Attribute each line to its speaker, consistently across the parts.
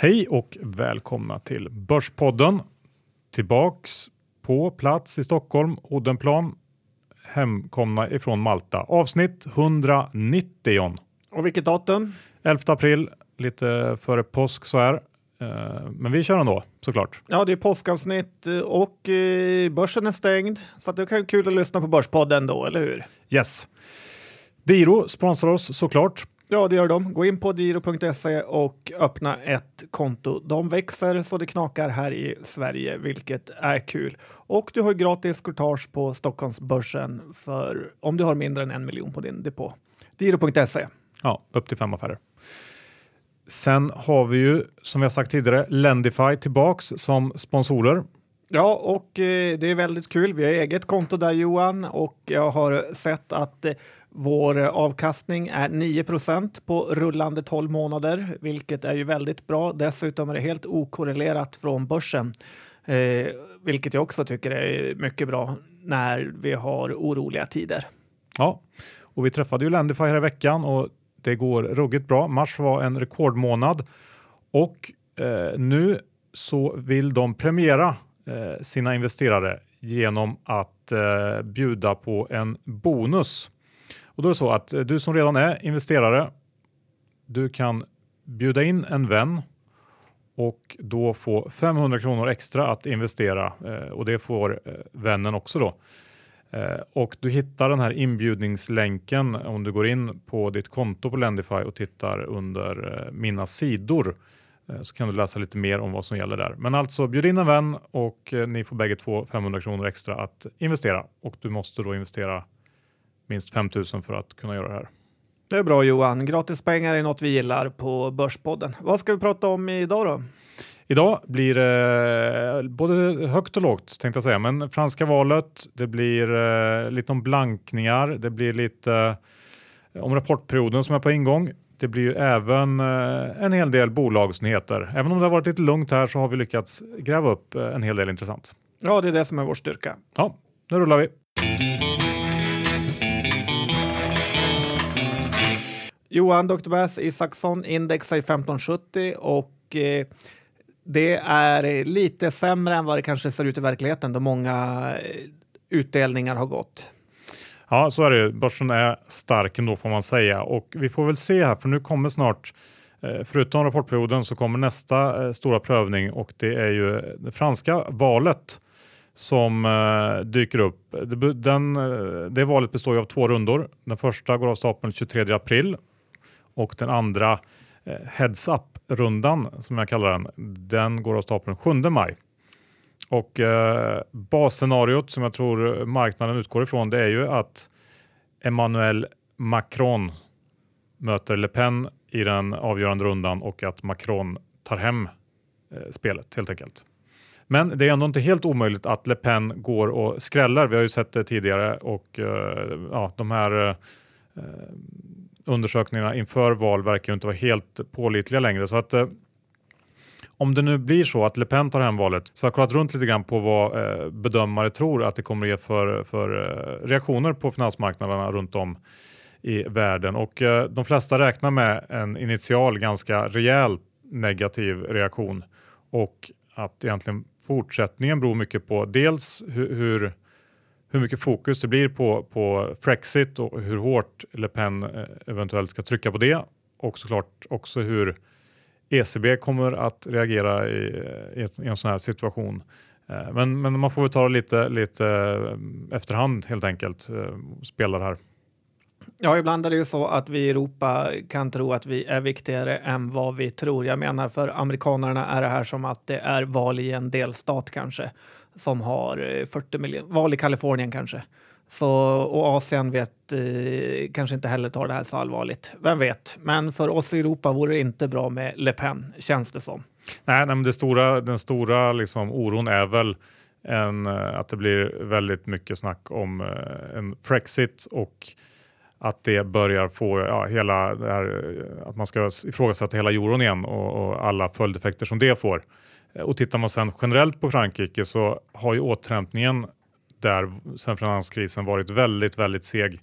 Speaker 1: Hej och välkomna till Börspodden. Tillbaks på plats i Stockholm, Odenplan, hemkomna ifrån Malta. Avsnitt 190.
Speaker 2: Och vilket datum?
Speaker 1: 11 april, lite före påsk så här. Eh, Men vi kör ändå såklart.
Speaker 2: Ja, det är påskavsnitt eh, och eh, börsen är stängd. Så det kan vara kul att lyssna på Börspodden då, eller hur?
Speaker 1: Yes. Diro sponsrar oss såklart.
Speaker 2: Ja, det gör de. Gå in på diro.se och öppna ett konto. De växer så det knakar här i Sverige, vilket är kul. Och du har gratis courtage på Stockholmsbörsen för om du har mindre än en miljon på din depå. Diro.se.
Speaker 1: Ja, upp till fem affärer. Sen har vi ju som vi har sagt tidigare Lendify tillbaks som sponsorer.
Speaker 2: Ja, och eh, det är väldigt kul. Vi har eget konto där Johan och jag har sett att eh, vår avkastning är 9% på rullande 12 månader, vilket är ju väldigt bra. Dessutom är det helt okorrelerat från börsen, eh, vilket jag också tycker är mycket bra när vi har oroliga tider.
Speaker 1: Ja, och vi träffade ju Lendify här i veckan och det går ruggigt bra. Mars var en rekordmånad och eh, nu så vill de premiera eh, sina investerare genom att eh, bjuda på en bonus. Och då är det så att eh, du som redan är investerare, du kan bjuda in en vän och då få 500 kronor extra att investera eh, och det får eh, vännen också då. Och du hittar den här inbjudningslänken om du går in på ditt konto på Lendify och tittar under mina sidor så kan du läsa lite mer om vad som gäller där. Men alltså bjud in en vän och ni får bägge två 500 kronor extra att investera och du måste då investera minst 5000 för att kunna göra det här.
Speaker 2: Det är bra Johan. Gratis pengar är något vi gillar på Börspodden. Vad ska vi prata om idag då?
Speaker 1: Idag blir det både högt och lågt tänkte jag säga, men franska valet, det blir eh, lite om blankningar, det blir lite eh, om rapportperioden som är på ingång. Det blir ju även eh, en hel del bolagsnyheter. Även om det har varit lite lugnt här så har vi lyckats gräva upp eh, en hel del intressant.
Speaker 2: Ja, det är det som är vår styrka.
Speaker 1: Ja, nu rullar vi.
Speaker 2: Johan Dr. Bass Isaksson index är 1570 och eh, det är lite sämre än vad det kanske ser ut i verkligheten då många eh, utdelningar har gått.
Speaker 1: Ja, så är det. Börsen är stark ändå får man säga och vi får väl se här för nu kommer snart eh, Förutom rapportperioden så kommer nästa eh, stora prövning och det är ju det franska valet som dyker upp. Den, det valet består ju av två rundor. Den första går av stapeln 23 april och den andra eh, Heads up-rundan som jag kallar den, den går av stapeln 7 maj. Och eh, basscenariot som jag tror marknaden utgår ifrån det är ju att Emmanuel Macron möter Le Pen i den avgörande rundan och att Macron tar hem eh, spelet helt enkelt. Men det är ändå inte helt omöjligt att Le Pen går och skräller. Vi har ju sett det tidigare och eh, ja, de här eh, eh undersökningarna inför val verkar ju inte vara helt pålitliga längre. Så att eh, om det nu blir så att Le Pen tar hem valet så har jag kollat runt lite grann på vad eh, bedömare tror att det kommer ge för, för eh, reaktioner på finansmarknaderna runt om i världen och eh, de flesta räknar med en initial ganska rejäl negativ reaktion och att egentligen fortsättningen beror mycket på dels hur, hur hur mycket fokus det blir på, på Frexit och hur hårt Le Pen eh, eventuellt ska trycka på det och såklart också hur ECB kommer att reagera i, i, ett, i en sån här situation. Eh, men, men man får väl ta det lite, lite eh, efterhand helt enkelt, spelar här.
Speaker 2: Ja, ibland är det ju så att vi i Europa kan tro att vi är viktigare än vad vi tror. Jag menar för amerikanerna är det här som att det är val i en delstat kanske som har eh, 40 miljoner, val i Kalifornien kanske. Så, och Asien vet, eh, kanske inte heller tar det här så allvarligt. Vem vet? Men för oss i Europa vore det inte bra med Le Pen, känns det som.
Speaker 1: Nej, nej men det stora, den stora liksom, oron är väl en, eh, att det blir väldigt mycket snack om eh, en Brexit och att det börjar få ja, hela det här, att man ska ifrågasätta hela euron igen och, och alla följdeffekter som det får. Eh, och tittar man sen generellt på Frankrike så har ju återhämtningen där sen finanskrisen varit väldigt, väldigt seg.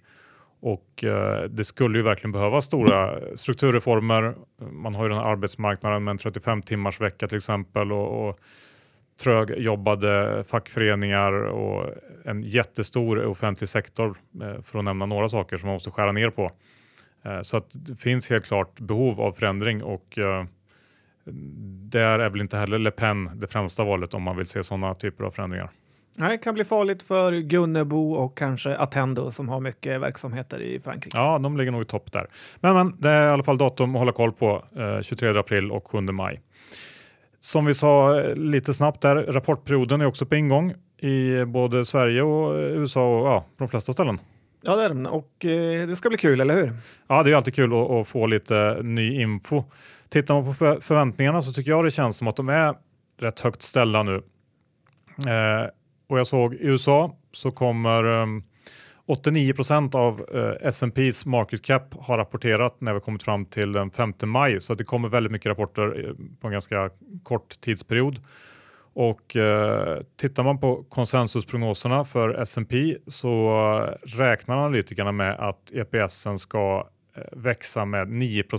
Speaker 1: Och eh, det skulle ju verkligen behöva stora strukturreformer. Man har ju den här arbetsmarknaden med en 35 timmars vecka till exempel och, och trögjobbade fackföreningar och en jättestor offentlig sektor eh, för att nämna några saker som man måste skära ner på. Eh, så att det finns helt klart behov av förändring och eh, där är väl inte heller Le Pen det främsta valet om man vill se sådana typer av förändringar.
Speaker 2: Nej, det kan bli farligt för Gunnebo och kanske Attendo som har mycket verksamheter i Frankrike.
Speaker 1: Ja, de ligger nog i topp där. Men, men det är i alla fall datum att hålla koll på, eh, 23 april och 7 maj. Som vi sa eh, lite snabbt där, rapportperioden är också på ingång i både Sverige och USA och ja, de flesta ställen.
Speaker 2: Ja, det är den och eh, det ska bli kul, eller hur?
Speaker 1: Ja, det är alltid kul att, att få lite ny info. Tittar man på för, förväntningarna så tycker jag det känns som att de är rätt högt ställda nu. Eh, och jag såg i USA så kommer eh, 89 procent av eh, S&P's market cap har rapporterat när vi kommit fram till den 5 maj så det kommer väldigt mycket rapporter eh, på en ganska kort tidsperiod. Och eh, tittar man på konsensusprognoserna för S&P så räknar analytikerna med att EPSen ska eh, växa med 9 eh,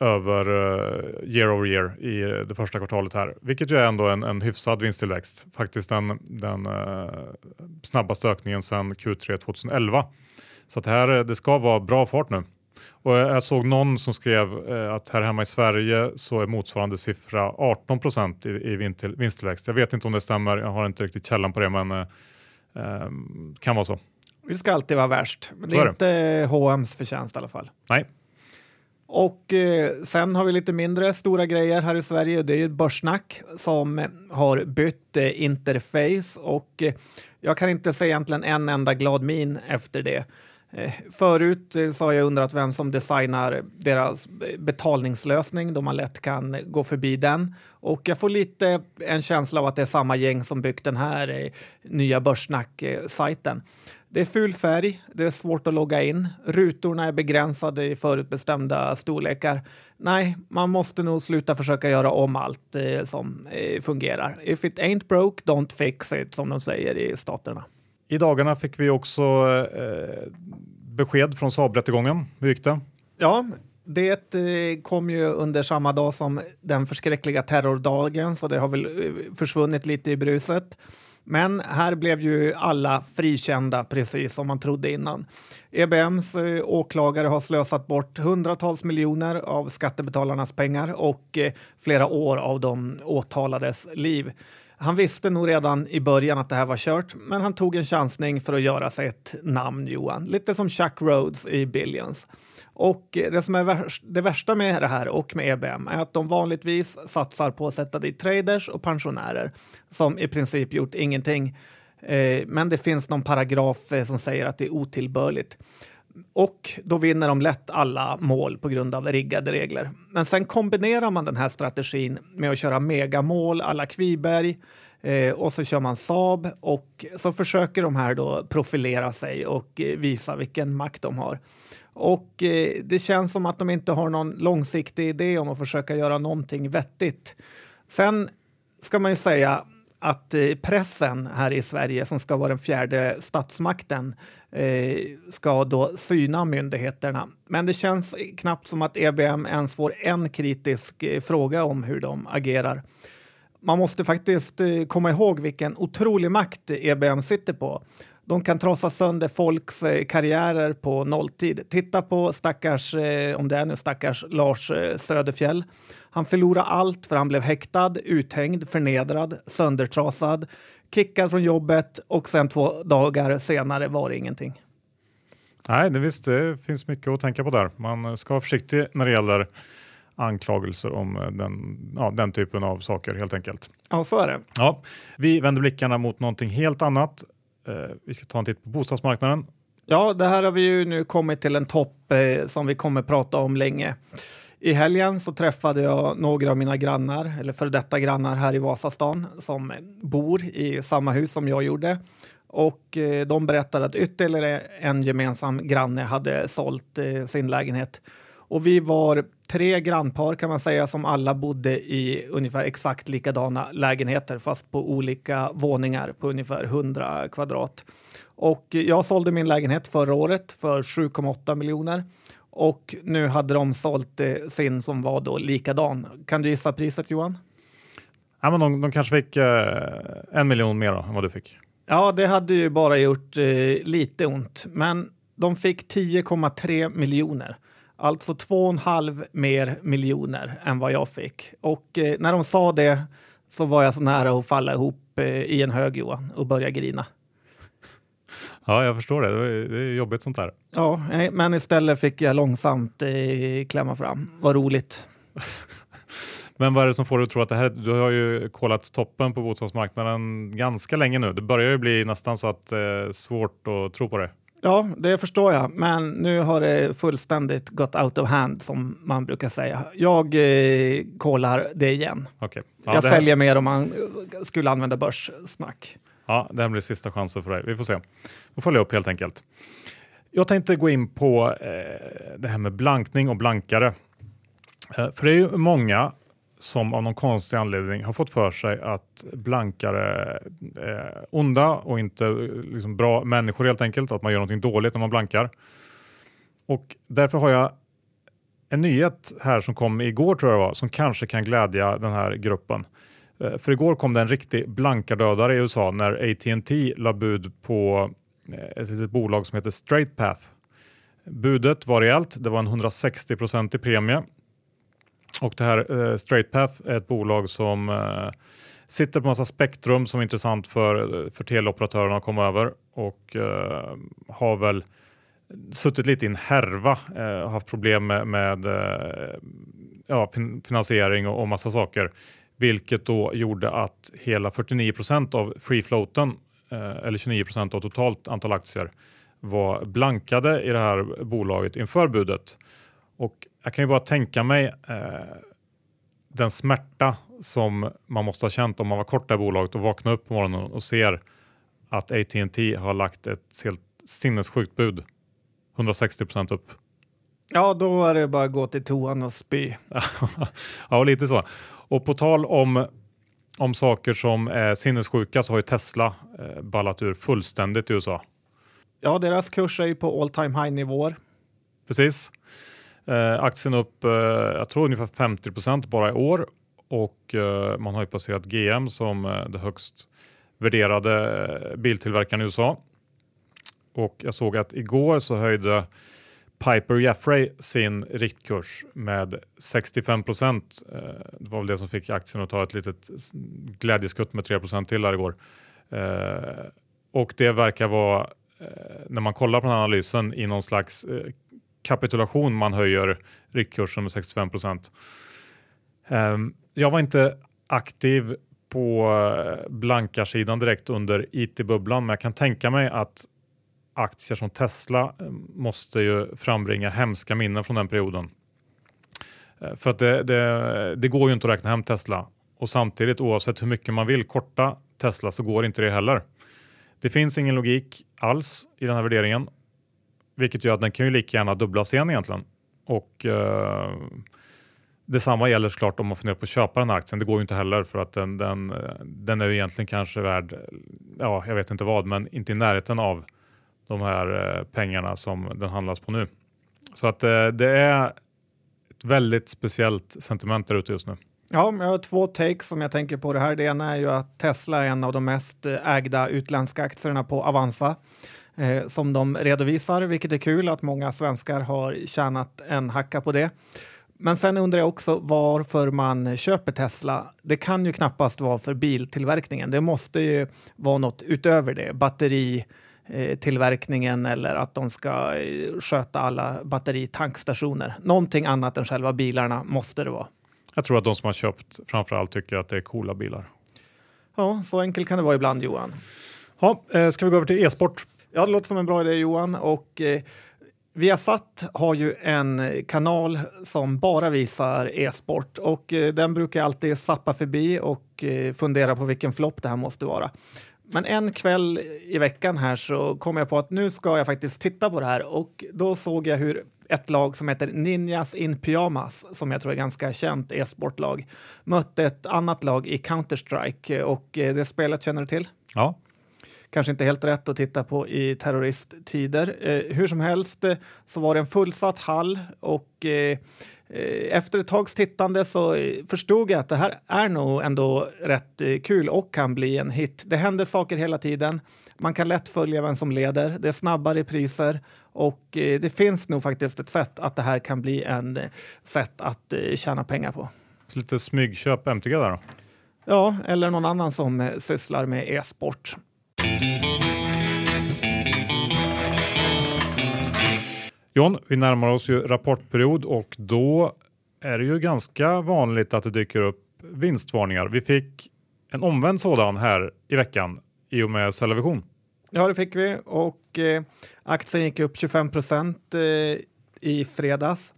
Speaker 1: över uh, year over year i det första kvartalet här, vilket ju är ändå en, en hyfsad vinsttillväxt. Faktiskt den, den snabbaste ökningen sedan Q3 2011. Så att det här det ska vara bra fart nu. Och jag såg någon som skrev eh, att här hemma i Sverige så är motsvarande siffra 18 procent i, i vinsttillväxt. Jag vet inte om det stämmer, jag har inte riktigt källan på det men eh, kan vara så.
Speaker 2: Vi ska alltid vara värst, men det är, inte H&M's förtjänst i alla fall.
Speaker 1: Nej.
Speaker 2: Och eh, sen har vi lite mindre stora grejer här i Sverige. Det är ju Börssnack som har bytt eh, interface och eh, jag kan inte se egentligen en enda glad min efter det. Eh, förut eh, så har jag undrat vem som designar deras betalningslösning då man lätt kan gå förbi den. Och jag får lite en känsla av att det är samma gäng som byggt den här eh, nya Börssnack-sajten. Det är ful färg, det är svårt att logga in, rutorna är begränsade i förutbestämda storlekar. Nej, man måste nog sluta försöka göra om allt som fungerar. If it ain't broke, don't fix it, som de säger i staterna.
Speaker 1: I dagarna fick vi också eh, besked från Saab-rättegången. Hur gick det?
Speaker 2: Ja, det eh, kom ju under samma dag som den förskräckliga terrordagen så det har väl eh, försvunnit lite i bruset. Men här blev ju alla frikända precis som man trodde innan. EBMs eh, åklagare har slösat bort hundratals miljoner av skattebetalarnas pengar och eh, flera år av de åtalades liv. Han visste nog redan i början att det här var kört, men han tog en chansning för att göra sig ett namn, Johan. Lite som Chuck Rhodes i Billions. Och det som är värst, det värsta med det här och med EBM är att de vanligtvis satsar på att sätta dit traders och pensionärer som i princip gjort ingenting. Eh, men det finns någon paragraf eh, som säger att det är otillbörligt. Och då vinner de lätt alla mål på grund av riggade regler. Men sen kombinerar man den här strategin med att köra megamål alla Kviberg eh, och så kör man Saab och så försöker de här då profilera sig och eh, visa vilken makt de har. Och eh, det känns som att de inte har någon långsiktig idé om att försöka göra någonting vettigt. Sen ska man ju säga att eh, pressen här i Sverige, som ska vara den fjärde statsmakten, eh, ska då syna myndigheterna. Men det känns knappt som att EBM ens får en kritisk eh, fråga om hur de agerar. Man måste faktiskt komma ihåg vilken otrolig makt EBM sitter på. De kan trasa sönder folks karriärer på nolltid. Titta på stackars, om det är nu stackars Lars Söderfjell han förlorade allt för han blev häktad, uthängd, förnedrad, söndertrasad, kickad från jobbet och sen två dagar senare var det ingenting.
Speaker 1: Nej, det visst, det finns mycket att tänka på där. Man ska vara försiktig när det gäller anklagelser om den, ja, den typen av saker helt enkelt.
Speaker 2: Ja, så är det.
Speaker 1: Ja, vi vänder blickarna mot någonting helt annat. Eh, vi ska ta en titt på bostadsmarknaden.
Speaker 2: Ja, det här har vi ju nu kommit till en topp eh, som vi kommer prata om länge. I helgen så träffade jag några av mina grannar, eller före detta grannar här i Vasastan som bor i samma hus som jag gjorde. Och eh, de berättade att ytterligare en gemensam granne hade sålt eh, sin lägenhet. Och vi var tre grannpar kan man säga som alla bodde i ungefär exakt likadana lägenheter fast på olika våningar på ungefär 100 kvadrat. Och jag sålde min lägenhet förra året för 7,8 miljoner och nu hade de sålt sin som var då likadan. Kan du gissa priset Johan?
Speaker 1: Ja, men de, de kanske fick eh, en miljon mer då, än vad du fick.
Speaker 2: Ja, det hade ju bara gjort eh, lite ont, men de fick 10,3 miljoner. Alltså 2,5 mer miljoner än vad jag fick. Och eh, när de sa det så var jag så nära att falla ihop eh, i en hög Johan och börja grina.
Speaker 1: Ja, jag förstår det. Det är jobbigt sånt där.
Speaker 2: Ja, men istället fick jag långsamt eh, klämma fram. Vad roligt.
Speaker 1: Men vad är det som får dig att tro att det här, du har ju kollat toppen på bostadsmarknaden ganska länge nu. Det börjar ju bli nästan så att det är svårt att tro på det.
Speaker 2: Ja, det förstår jag, men nu har det fullständigt gått out of hand som man brukar säga. Jag eh, kollar det igen.
Speaker 1: Okay.
Speaker 2: Ja, jag säljer mer om man skulle använda börssnack.
Speaker 1: Ja, det här blir sista chansen för dig. Vi får se. Vi får upp helt enkelt. Jag tänkte gå in på eh, det här med blankning och blankare. Eh, för det är ju många som av någon konstig anledning har fått för sig att blankare är onda och inte eh, liksom bra människor helt enkelt, att man gör någonting dåligt när man blankar. Och därför har jag en nyhet här som kom igår tror jag det var, som kanske kan glädja den här gruppen. Eh, för igår kom det en riktig blankardödare i USA när AT&T la bud på ett litet bolag som heter Straight Path. Budet var rejält, det var en 160% i premie och det här eh, StraightPath är ett bolag som eh, sitter på massa spektrum som är intressant för, eh, för teleoperatörerna att komma över och eh, har väl suttit lite i en härva, och haft problem med, med eh, ja, fin finansiering och, och massa saker. Vilket då gjorde att hela 49 procent av free floaten, eller 29 procent av totalt antal aktier, var blankade i det här bolaget inför budet. Och jag kan ju bara tänka mig eh, den smärta som man måste ha känt om man var kort i bolaget och vaknar upp på morgonen och ser att AT&T har lagt ett helt sinnessjukt bud. 160% upp.
Speaker 2: Ja, då är det bara att gå till toan och spy.
Speaker 1: ja, lite så. Och på tal om, om saker som är sinnessjuka så har ju Tesla eh, ballat ur fullständigt i USA.
Speaker 2: Ja, deras kurs är ju på all time high nivåer.
Speaker 1: Precis. Eh, aktien upp, eh, jag tror ungefär 50% bara i år och eh, man har ju passerat GM som eh, det högst värderade eh, biltillverkaren i USA. Och jag såg att igår så höjde Piper Jaffray sin riktkurs med 65 procent. Eh, det var väl det som fick aktien att ta ett litet glädjeskutt med 3 procent till där igår. Eh, och det verkar vara, eh, när man kollar på den här analysen, i någon slags kapitulation man höjer riktkursen med 65 procent. Ehm, jag var inte aktiv på eh, blankarsidan direkt under it-bubblan, men jag kan tänka mig att aktier som Tesla eh, måste ju frambringa hemska minnen från den perioden. Eh, för att det, det, det, går ju inte att räkna hem Tesla och samtidigt oavsett hur mycket man vill korta Tesla så går inte det heller. Det finns ingen logik alls i den här värderingen vilket gör att den kan ju lika gärna dubblas igen egentligen. Och eh, Detsamma gäller såklart om man funderar på att köpa den här aktien. Det går ju inte heller för att den, den, den är ju egentligen kanske värd, ja jag vet inte vad, men inte i närheten av de här eh, pengarna som den handlas på nu. Så att eh, det är ett väldigt speciellt sentiment där ute just nu.
Speaker 2: Ja, jag har två takes som jag tänker på det här. Det ena är ju att Tesla är en av de mest eh, ägda utländska aktierna på Avanza eh, som de redovisar, vilket är kul att många svenskar har tjänat en hacka på det. Men sen undrar jag också varför man köper Tesla. Det kan ju knappast vara för biltillverkningen. Det måste ju vara något utöver det. Batteritillverkningen eller att de ska eh, sköta alla batteritankstationer. Någonting annat än själva bilarna måste det vara.
Speaker 1: Jag tror att de som har köpt framförallt tycker att det är coola bilar.
Speaker 2: Ja, så enkelt kan det vara ibland Johan.
Speaker 1: Ja, eh, ska vi gå över till e-sport?
Speaker 2: Ja, det låter som en bra idé Johan. Och, eh, Viasat har ju en kanal som bara visar e-sport och eh, den brukar jag alltid sappa förbi och eh, fundera på vilken flopp det här måste vara. Men en kväll i veckan här så kom jag på att nu ska jag faktiskt titta på det här och då såg jag hur ett lag som heter Ninjas in Pyjamas som jag tror är ganska känt e-sportlag mötte ett annat lag i Counter-Strike och eh, det spelet känner du till?
Speaker 1: Ja.
Speaker 2: Kanske inte helt rätt att titta på i terroristtider. Eh, hur som helst eh, så var det en fullsatt hall och eh, Eh, efter ett tags tittande så eh, förstod jag att det här är nog ändå rätt eh, kul och kan bli en hit. Det händer saker hela tiden. Man kan lätt följa vem som leder. Det är snabba repriser och det finns nog faktiskt ett sätt att det här kan bli en sätt att tjäna pengar på.
Speaker 1: Så lite smygköp MTG där då?
Speaker 2: Ja, eller någon annan som sysslar med e-sport.
Speaker 1: John, vi närmar oss ju rapportperiod och då är det ju ganska vanligt att det dyker upp vinstvarningar. Vi fick en omvänd sådan här i veckan i och med Cellavision.
Speaker 2: Ja, det fick vi och eh, aktien gick upp 25 procent eh, i fredags.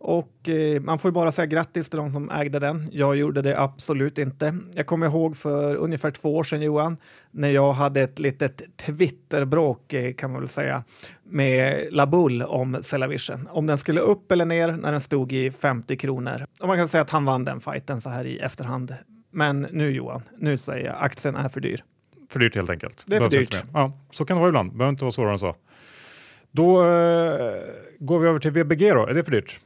Speaker 2: Och eh, man får ju bara säga grattis till de som ägde den. Jag gjorde det absolut inte. Jag kommer ihåg för ungefär två år sedan Johan, när jag hade ett litet Twitterbråk eh, kan man väl säga med Labull om Cellavision. Om den skulle upp eller ner när den stod i 50 kronor. Och man kan säga att han vann den fighten så här i efterhand. Men nu Johan, nu säger jag aktien är för dyr.
Speaker 1: För dyrt helt enkelt.
Speaker 2: Det är för dyrt.
Speaker 1: Ja, så kan det vara ibland. behöver inte vara svårare än så. Då eh, går vi över till VBG då. Är det för dyrt?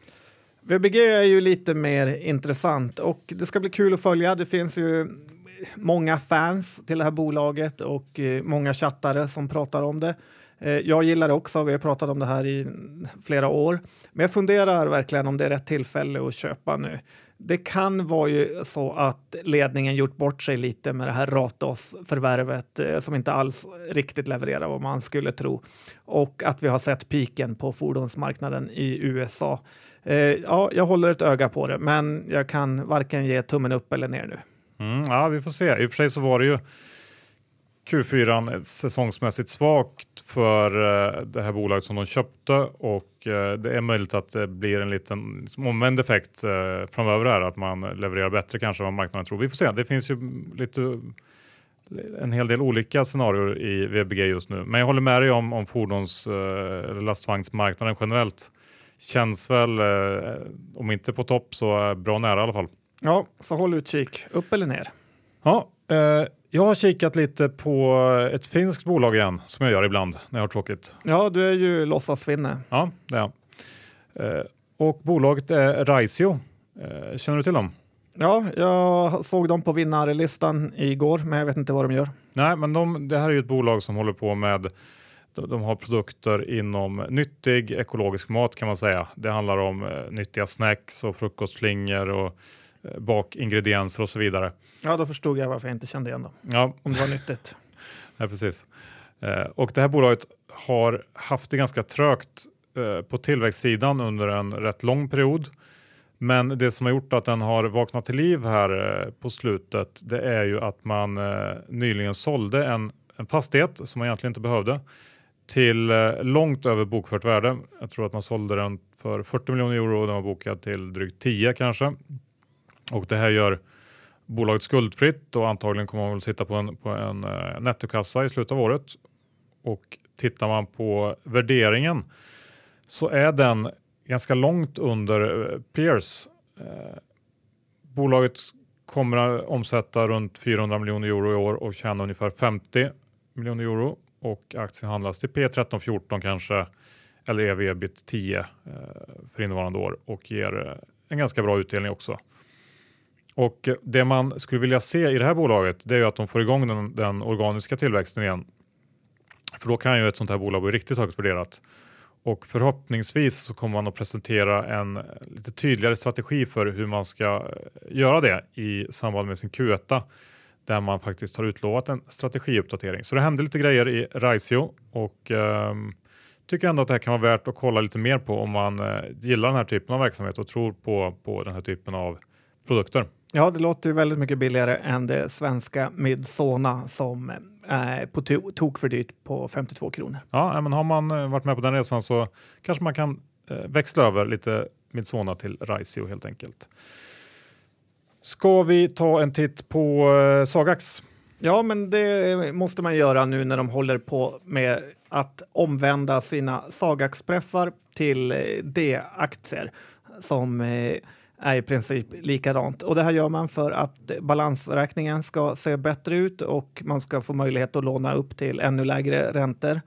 Speaker 2: VBG är ju lite mer intressant och det ska bli kul att följa. Det finns ju många fans till det här bolaget och eh, många chattare som pratar om det. Eh, jag gillar det också, vi har pratat om det här i flera år. Men jag funderar verkligen om det är rätt tillfälle att köpa nu. Det kan vara ju så att ledningen gjort bort sig lite med det här Ratos-förvärvet eh, som inte alls riktigt levererar vad man skulle tro. Och att vi har sett piken på fordonsmarknaden i USA. Eh, ja, jag håller ett öga på det, men jag kan varken ge tummen upp eller ner nu.
Speaker 1: Mm, ja, vi får se. I och för sig så var det ju Q4 säsongsmässigt svagt för eh, det här bolaget som de köpte och eh, det är möjligt att det blir en liten liksom, omvänd effekt eh, framöver här, att man levererar bättre kanske än vad marknaden tror. Vi får se. Det finns ju lite en hel del olika scenarier i VBG just nu, men jag håller med dig om, om fordons eller lastvagnsmarknaden generellt känns väl, eh, om inte på topp så bra nära i alla fall.
Speaker 2: Ja, så håll utkik. Upp eller ner?
Speaker 1: Ja, eh, jag har kikat lite på ett finskt bolag igen, som jag gör ibland när jag har tråkigt.
Speaker 2: Ja, du är ju låtsasfinne.
Speaker 1: Ja, det är jag. Eh, och bolaget är Raisio. Eh, känner du till dem?
Speaker 2: Ja, jag såg dem på vinnarlistan igår, men jag vet inte vad de gör.
Speaker 1: Nej, men de, det här är ju ett bolag som håller på med de har produkter inom nyttig ekologisk mat kan man säga. Det handlar om eh, nyttiga snacks och frukostflingor och eh, bakingredienser och så vidare.
Speaker 2: Ja, då förstod jag varför jag inte kände igen dem.
Speaker 1: Ja.
Speaker 2: Om det var nyttigt.
Speaker 1: ja, precis. Eh, och det här bolaget har haft det ganska trögt på tillväxtsidan under en rätt lång period. Men det som har gjort att den har vaknat till liv här på slutet, det är ju att man nyligen sålde en, en fastighet som man egentligen inte behövde till eh, långt över bokfört värde. Jag tror att man sålde den för 40 miljoner euro och den var bokad till drygt 10 kanske. Och det här gör bolaget skuldfritt och antagligen kommer man väl sitta på en, på en uh, nettokassa i slutet av året. Och tittar man på värderingen så är den ganska långt under eh, peers. Uh, bolaget kommer att omsätta runt 400 miljoner euro i år och tjäna ungefär 50 miljoner euro och aktien handlas till P13, 14 kanske eller ev ebit 10 för innevarande år och ger eh, en ganska bra utdelning också. Och eh, det man skulle vilja se i det här bolaget det är ju att de får igång den, den organiska tillväxten igen. För då kan ju ett sånt här bolag bli riktigt högt värderat. Och förhoppningsvis så kommer man att presentera en eh, lite tydligare strategi för hur man ska göra det i samband med sin Q1 där man faktiskt har utlovat en strategiuppdatering. Så det hände lite grejer i Raisio och um, tycker ändå att det här kan vara värt att kolla lite mer på om man uh, gillar den här typen av verksamhet och tror på, på den här typen av produkter.
Speaker 2: Ja, det låter ju väldigt mycket billigare än det svenska Midsona som är på tok för dyrt på 52 kronor.
Speaker 1: Ja, men har man eh, varit med på den resan så kanske man kan eh, växla över lite Midsona till Raisio helt enkelt. Ska vi ta en titt på eh, Sagax?
Speaker 2: Ja, men det måste man göra nu när de håller på med att omvända sina Sagax-preffar till eh, D-aktier som eh, är i princip likadant. Och det här gör man för att balansräkningen ska se bättre ut och man ska få möjlighet att låna upp till ännu lägre räntor.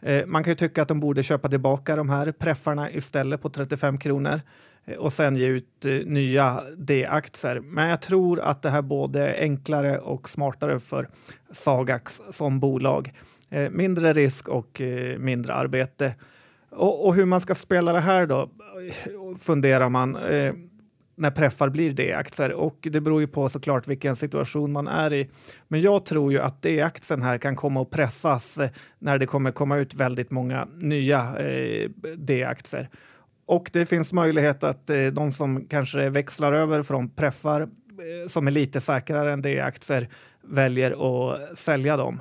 Speaker 2: Eh, man kan ju tycka att de borde köpa tillbaka de här preffarna istället på 35 kronor Eh, och sen ge ut eh, nya D-aktier. Men jag tror att det här både är enklare och smartare för Sagax som bolag. Eh, mindre risk och mindre arbete. Och, och hur man ska spela det här då funderar man när preffar blir D-aktier och det beror ju på såklart vilken situation man är i. Men jag tror ju att D-aktien här kan komma att pressas när det kommer komma ut väldigt många nya eh, D-aktier. Och det finns möjlighet att eh, de som kanske växlar över från preffar eh, som är lite säkrare än D-aktier väljer att sälja dem.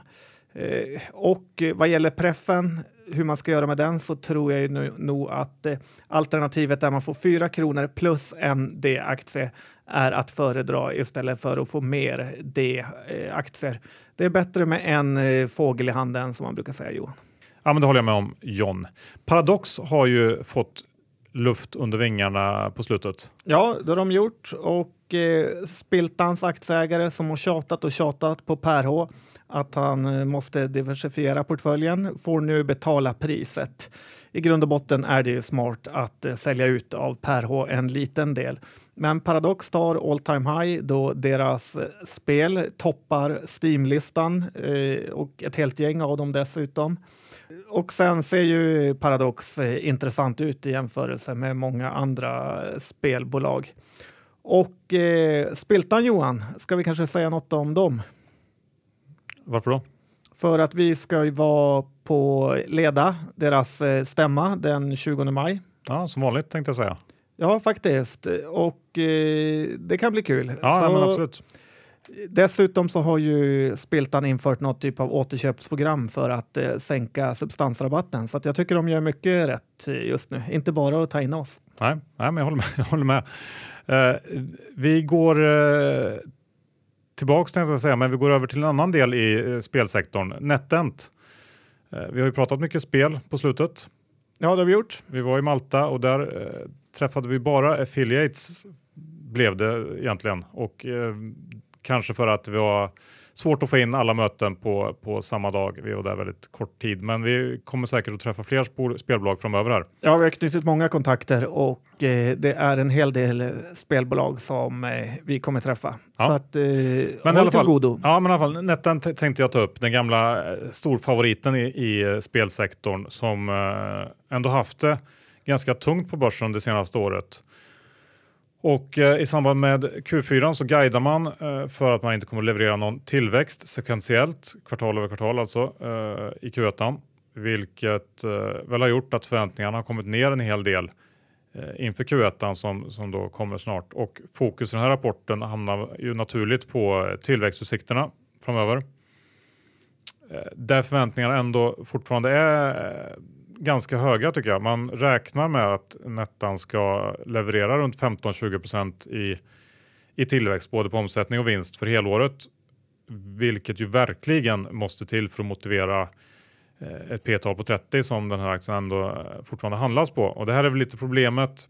Speaker 2: Eh, och eh, vad gäller preffen hur man ska göra med den så tror jag nu, nog att eh, alternativet där man får 4 kronor plus en D-aktie är att föredra istället för att få mer D-aktier. Det är bättre med en eh, fågel i handen som man brukar säga Johan.
Speaker 1: Ja, men det håller jag med om John. Paradox har ju fått luft under vingarna på slutet.
Speaker 2: Ja, det har de gjort och eh, Spiltans aktieägare som har tjatat och tjatat på Per H att han eh, måste diversifiera portföljen får nu betala priset. I grund och botten är det ju smart att eh, sälja ut av Per H en liten del. Men Paradox tar all time high då deras eh, spel toppar Steam-listan eh, och ett helt gäng av dem dessutom. Och sen ser ju Paradox intressant ut i jämförelse med många andra spelbolag. Och eh, Spiltan Johan, ska vi kanske säga något om dem?
Speaker 1: Varför då?
Speaker 2: För att vi ska ju vara på Leda, deras eh, stämma den 20 maj.
Speaker 1: Ja, som vanligt tänkte jag säga.
Speaker 2: Ja, faktiskt. Och eh, det kan bli kul.
Speaker 1: Ja, så, men absolut.
Speaker 2: Dessutom så har ju Spiltan infört något typ av återköpsprogram för att eh, sänka substansrabatten. Så jag tycker de gör mycket rätt just nu. Inte bara att ta in oss.
Speaker 1: Nej, nej men jag håller med. Jag håller med. Uh, vi går uh, tillbaks tänkte jag säga, men vi går över till en annan del i uh, spelsektorn, NetEnt. vi har ju pratat mycket spel på slutet.
Speaker 2: Ja, det har vi gjort.
Speaker 1: Vi var i Malta och där träffade vi bara affiliates blev det egentligen och Kanske för att vi var svårt att få in alla möten på, på samma dag. Vi var där väldigt kort tid, men vi kommer säkert att träffa fler spelbolag framöver här.
Speaker 2: Ja, vi har knutit många kontakter och eh, det är en hel del spelbolag som eh, vi kommer träffa.
Speaker 1: Ja.
Speaker 2: Så att, eh, men i alla fall, godo.
Speaker 1: Ja, men i alla fall, Netten tänkte jag ta upp, den gamla eh, storfavoriten i, i eh, spelsektorn som eh, ändå haft det ganska tungt på börsen det senaste året. Och eh, i samband med Q4 så guidar man eh, för att man inte kommer att leverera någon tillväxt sekventiellt, kvartal över kvartal alltså, eh, i Q1. Vilket eh, väl har gjort att förväntningarna har kommit ner en hel del eh, inför Q1 som, som då kommer snart. Och fokus i den här rapporten hamnar ju naturligt på eh, tillväxtutsikterna framöver. Där förväntningarna ändå fortfarande är ganska höga tycker jag. Man räknar med att Nettan ska leverera runt 15-20 i, i tillväxt både på omsättning och vinst för helåret. Vilket ju verkligen måste till för att motivera eh, ett P-tal på 30 som den här aktien ändå eh, fortfarande handlas på. Och det här är väl lite problemet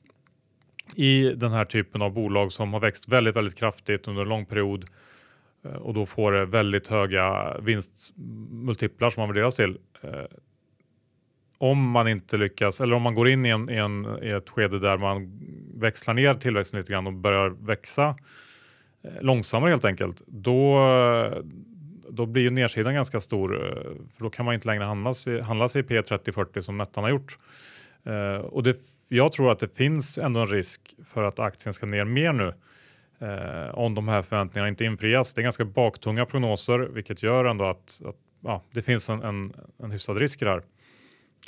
Speaker 1: i den här typen av bolag som har växt väldigt, väldigt kraftigt under en lång period eh, och då får det väldigt höga vinstmultiplar som man värderas till om man inte lyckas, eller om man går in i, en, i, en, i ett skede där man växlar ner tillväxten lite grann och börjar växa eh, långsammare helt enkelt, då, då blir ju nedsidan ganska stor. Eh, för då kan man inte längre handlas i, handlas i P30-40 som Nettan har gjort. Eh, och det, jag tror att det finns ändå en risk för att aktien ska ner mer nu eh, om de här förväntningarna inte infrias. Det är ganska baktunga prognoser, vilket gör ändå att, att ja, det finns en, en, en hyfsad risk där.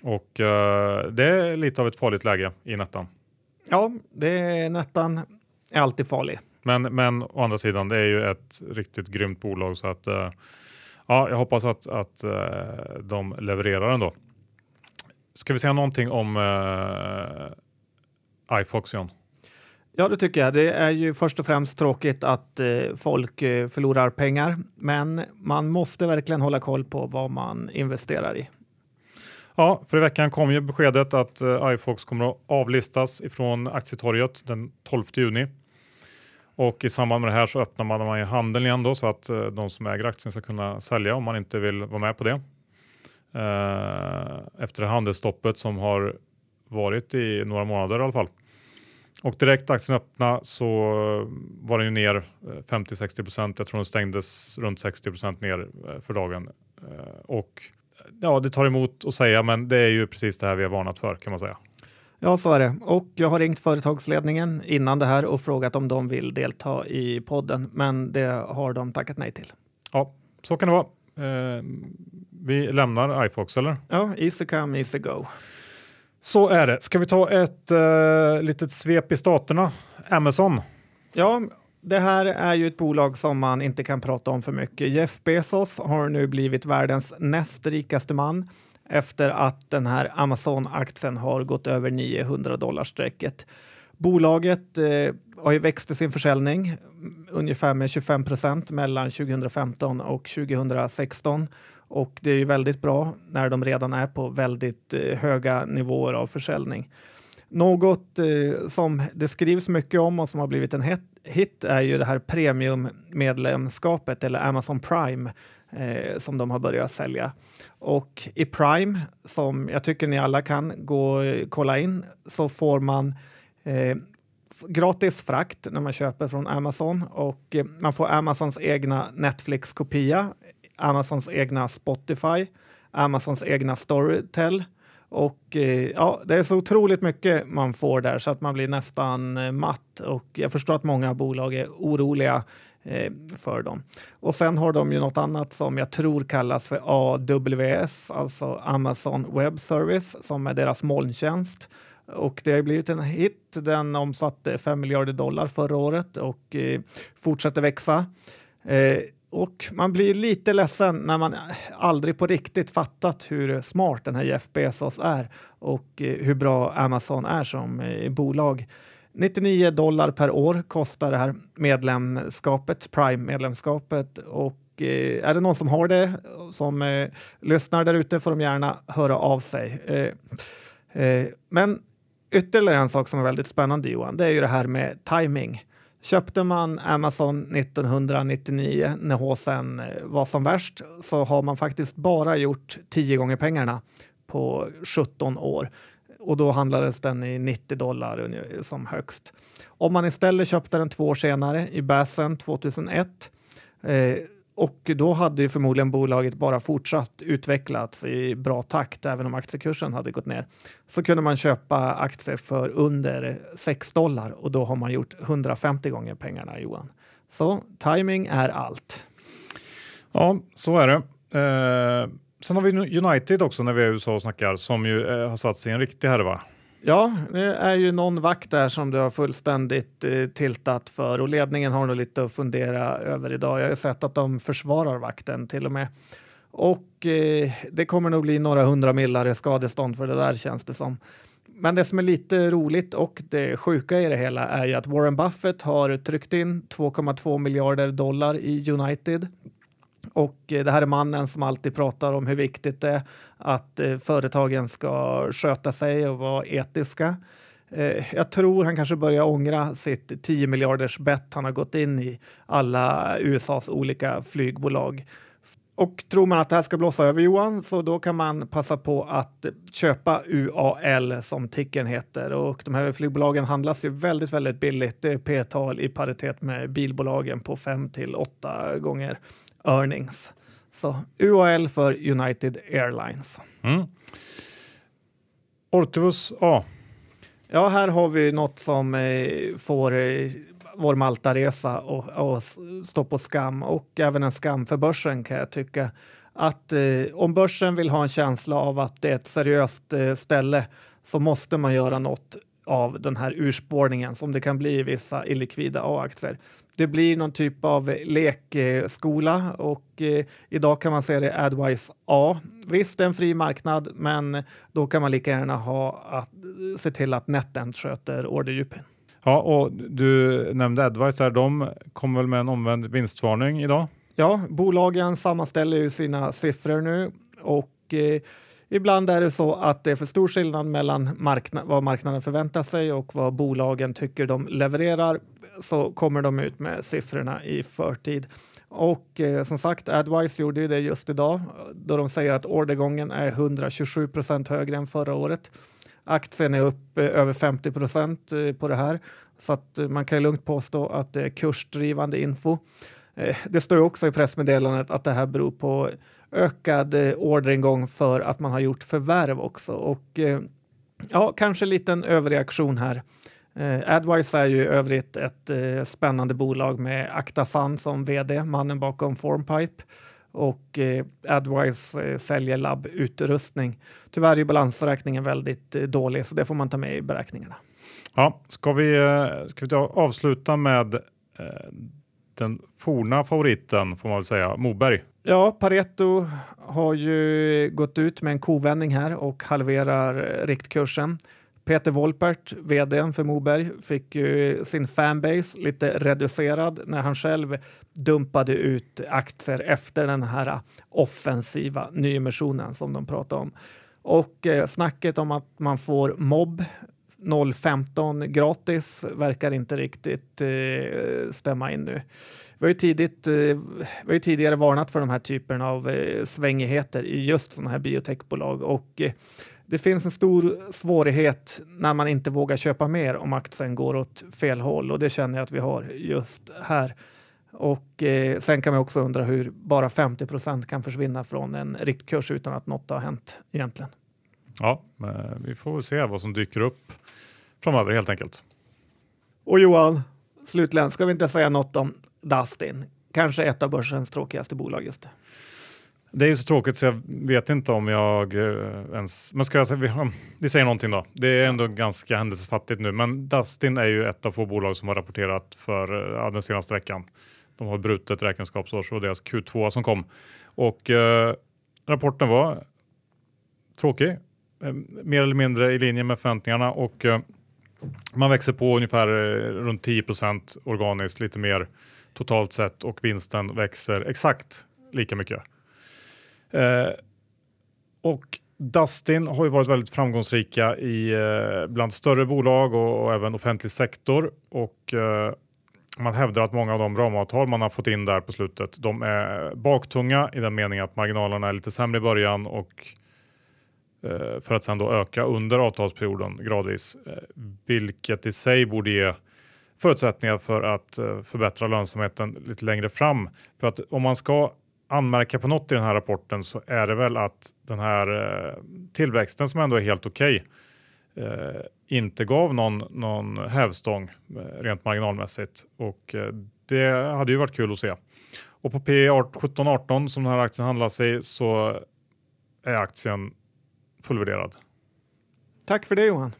Speaker 1: Och uh, det är lite av ett farligt läge i Nettan.
Speaker 2: Ja, det är Nettan är alltid farlig.
Speaker 1: Men, men å andra sidan, det är ju ett riktigt grymt bolag så att uh, ja, jag hoppas att, att uh, de levererar ändå. Ska vi säga någonting om uh, iFox John?
Speaker 2: Ja, det tycker jag. Det är ju först och främst tråkigt att eh, folk eh, förlorar pengar, men man måste verkligen hålla koll på vad man investerar i.
Speaker 1: Ja, för i veckan kom ju beskedet att eh, iFox kommer att avlistas ifrån aktietorget den 12 juni. Och i samband med det här så öppnar man, ju handeln igen då så att eh, de som äger aktien ska kunna sälja om man inte vill vara med på det. Eh, efter det handelsstoppet som har varit i några månader i alla fall. Och direkt aktien öppna så var den ju ner 50-60 procent. Jag tror den stängdes runt 60 procent ner för dagen. Och ja, det tar emot att säga, men det är ju precis det här vi har varnat för kan man säga.
Speaker 2: Ja, så är det. Och jag har ringt företagsledningen innan det här och frågat om de vill delta i podden, men det har de tackat nej till.
Speaker 1: Ja, så kan det vara. Eh, vi lämnar iFox, eller?
Speaker 2: Ja, easy come, easy go.
Speaker 1: Så är det. Ska vi ta ett eh, litet svep i staterna? Amazon.
Speaker 2: Ja, det här är ju ett bolag som man inte kan prata om för mycket. Jeff Bezos har nu blivit världens näst rikaste man efter att den här Amazon-aktien har gått över 900 dollar strecket. Bolaget eh, har ju växt i sin försäljning mm, ungefär med 25 procent mellan 2015 och 2016 och det är ju väldigt bra när de redan är på väldigt eh, höga nivåer av försäljning. Något eh, som det skrivs mycket om och som har blivit en hit är ju det här premiummedlemskapet eller Amazon Prime eh, som de har börjat sälja. Och i Prime, som jag tycker ni alla kan gå och kolla in, så får man eh, gratis frakt när man köper från Amazon och eh, man får Amazons egna Netflix-kopia, Amazons egna Spotify, Amazons egna Storytel och eh, ja, det är så otroligt mycket man får där så att man blir nästan eh, matt och jag förstår att många bolag är oroliga eh, för dem. Och sen har de ju något annat som jag tror kallas för AWS, alltså Amazon Web Service, som är deras molntjänst. Och det har blivit en hit. Den omsatte 5 miljarder dollar förra året och eh, fortsätter växa. Eh, och man blir lite ledsen när man aldrig på riktigt fattat hur smart den här Jeff Bezos är och eh, hur bra Amazon är som eh, bolag. 99 dollar per år kostar det här medlemskapet, Prime-medlemskapet och eh, är det någon som har det som lyssnar där ute får de gärna höra av sig. Men ytterligare en sak som är väldigt spännande Johan, det är ju det här med timing. Köpte man Amazon 1999 när HSN eh, var som värst så har man faktiskt bara gjort 10 gånger pengarna på 17 år och då handlades den i 90 dollar som högst. Om man istället köpte den två år senare i Basen 2001 eh, och då hade ju förmodligen bolaget bara fortsatt utvecklats i bra takt även om aktiekursen hade gått ner. Så kunde man köpa aktier för under 6 dollar och då har man gjort 150 gånger pengarna Johan. Så timing är allt.
Speaker 1: Ja, så är det. Eh, sen har vi United också när vi är i USA och snackar som ju eh, har satt sig i en riktig härva.
Speaker 2: Ja, det är ju någon vakt där som du har fullständigt eh, tiltat för och ledningen har nog lite att fundera över idag. Jag har sett att de försvarar vakten till och med. Och eh, det kommer nog bli några hundra millare skadestånd för det där känns det som. Men det som är lite roligt och det sjuka i det hela är ju att Warren Buffett har tryckt in 2,2 miljarder dollar i United och eh, det här är mannen som alltid pratar om hur viktigt det är att eh, företagen ska sköta sig och vara etiska. Eh, jag tror han kanske börjar ångra sitt 10 miljarders bett han har gått in i alla USAs olika flygbolag. Och tror man att det här ska blåsa över Johan så då kan man passa på att köpa UAL som ticken heter och de här flygbolagen handlas ju väldigt, väldigt billigt. Det är P-tal i paritet med bilbolagen på 5 till 8 gånger earnings. Så UAL för United Airlines.
Speaker 1: Mm. Ortivus A.
Speaker 2: Ja, här har vi något som eh, får eh, vår Malta-resa och, stå på skam och även en skam för börsen kan jag tycka. Att eh, om börsen vill ha en känsla av att det är ett seriöst eh, ställe så måste man göra något av den här urspårningen som det kan bli i vissa illikvida A-aktier. Det blir någon typ av lekskola och eh, idag kan man se det Adwise A. Visst, det är en fri marknad, men då kan man lika gärna ha att se till att NetEnt sköter orderdjupen.
Speaker 1: Ja, och du nämnde Advice där. De kom väl med en omvänd vinstvarning idag?
Speaker 2: Ja, bolagen sammanställer ju sina siffror nu och eh, ibland är det så att det är för stor skillnad mellan markna vad marknaden förväntar sig och vad bolagen tycker de levererar så kommer de ut med siffrorna i förtid. Och eh, som sagt, Adwise gjorde ju det just idag då de säger att ordergången är 127 procent högre än förra året. Aktien är upp eh, över 50 procent eh, på det här så att eh, man kan lugnt påstå att det är kursdrivande info. Eh, det står också i pressmeddelandet att det här beror på ökad eh, orderingång för att man har gjort förvärv också och eh, ja, kanske en liten överreaktion här. Eh, Adwise är ju i övrigt ett spännande bolag med Actasan som vd, mannen bakom Formpipe och eh, Adwise eh, säljer labbutrustning. Tyvärr är balansräkningen väldigt eh, dålig så det får man ta med i beräkningarna.
Speaker 1: Ja, ska vi, ska vi avsluta med den forna favoriten får man väl säga, Moberg.
Speaker 2: Ja, Pareto har ju gått ut med en kovändning här och halverar riktkursen. Peter Wolpert, vd för Moberg, fick ju sin fanbase lite reducerad när han själv dumpade ut aktier efter den här offensiva nyemissionen som de pratade om. Och eh, snacket om att man får mobb 0,15 gratis verkar inte riktigt eh, stämma in nu. Vi har, ju tidigt, eh, vi har ju tidigare varnat för de här typerna av eh, svängigheter i just sådana här biotechbolag och eh, det finns en stor svårighet när man inte vågar köpa mer om aktien går åt fel håll och det känner jag att vi har just här. Och eh, sen kan man också undra hur bara 50 procent kan försvinna från en riktkurs utan att något har hänt egentligen.
Speaker 1: Ja, vi får väl se vad som dyker upp framöver helt enkelt.
Speaker 2: Och Johan, slutligen ska vi inte säga något om Dustin. Kanske ett av börsens tråkigaste bolag just nu.
Speaker 1: Det är ju så tråkigt så jag vet inte om jag eh, ens... Men ska jag säga, vi, vi säger någonting då. Det är ändå ganska händelsefattigt nu, men Dustin är ju ett av få bolag som har rapporterat för eh, ja, den senaste veckan. De har brutet räkenskapsår och deras Q2 som kom. Och eh, rapporten var tråkig, eh, mer eller mindre i linje med förväntningarna och eh, man växer på ungefär eh, runt 10% organiskt, lite mer totalt sett och vinsten växer exakt lika mycket. Eh, och Dustin har ju varit väldigt framgångsrika i eh, bland större bolag och, och, även offentlig sektor och eh, man hävdar att många av de ramavtal man har fått in där på slutet, de är baktunga i den meningen att marginalerna är lite sämre i början och Eh, för att sen då öka under avtalsperioden gradvis, eh, vilket i sig borde ge förutsättningar för att eh, förbättra lönsamheten lite längre fram. För att om man ska anmärka på något i den här rapporten så är det väl att den här tillväxten som ändå är helt okej okay, inte gav någon, någon hävstång rent marginalmässigt och det hade ju varit kul att se. Och på P 17-18 som den här aktien handlar sig så är aktien fullvärderad.
Speaker 2: Tack för det Johan.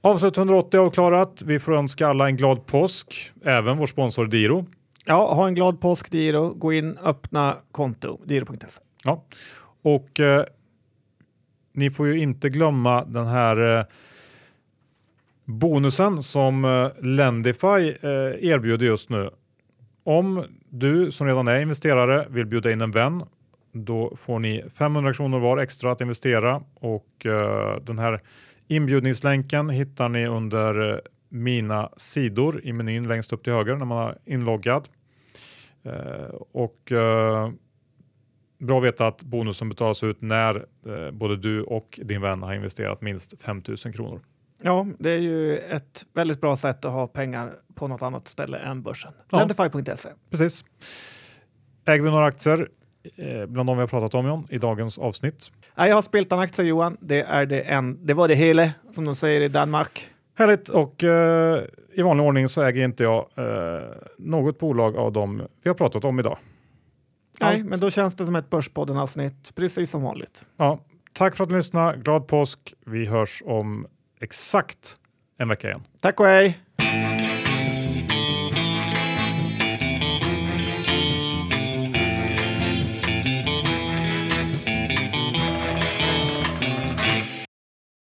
Speaker 1: Avslut 180 avklarat. Vi får önska alla en glad påsk, även vår sponsor Diro.
Speaker 2: Ja, ha en glad påsk Diro. Gå in, öppna konto, diro.se.
Speaker 1: Ja, och eh, ni får ju inte glömma den här eh, bonusen som eh, Lendify eh, erbjuder just nu. Om du som redan är investerare vill bjuda in en vän, då får ni 500 kronor var extra att investera och eh, den här Inbjudningslänken hittar ni under eh, mina sidor i menyn längst upp till höger när man är inloggad. Eh, och eh, bra att veta att bonusen betalas ut när eh, både du och din vän har investerat minst 5000 kronor.
Speaker 2: Ja, det är ju ett väldigt bra sätt att ha pengar på något annat ställe än börsen. Ja. Lendify.se.
Speaker 1: Precis. Äger vi några aktier Eh, bland de vi har pratat om John, i dagens avsnitt?
Speaker 2: Jag har spelat en aktie Johan. Det, är det, en, det var det hela som de säger i Danmark.
Speaker 1: Härligt och eh, i vanlig ordning så äger inte jag eh, något bolag av dem vi har pratat om idag.
Speaker 2: Nej, Allt. men då känns det som ett Börspodden avsnitt, precis som vanligt.
Speaker 1: Ja, tack för att ni lyssnade. Glad påsk. Vi hörs om exakt en vecka igen.
Speaker 2: Tack och hej!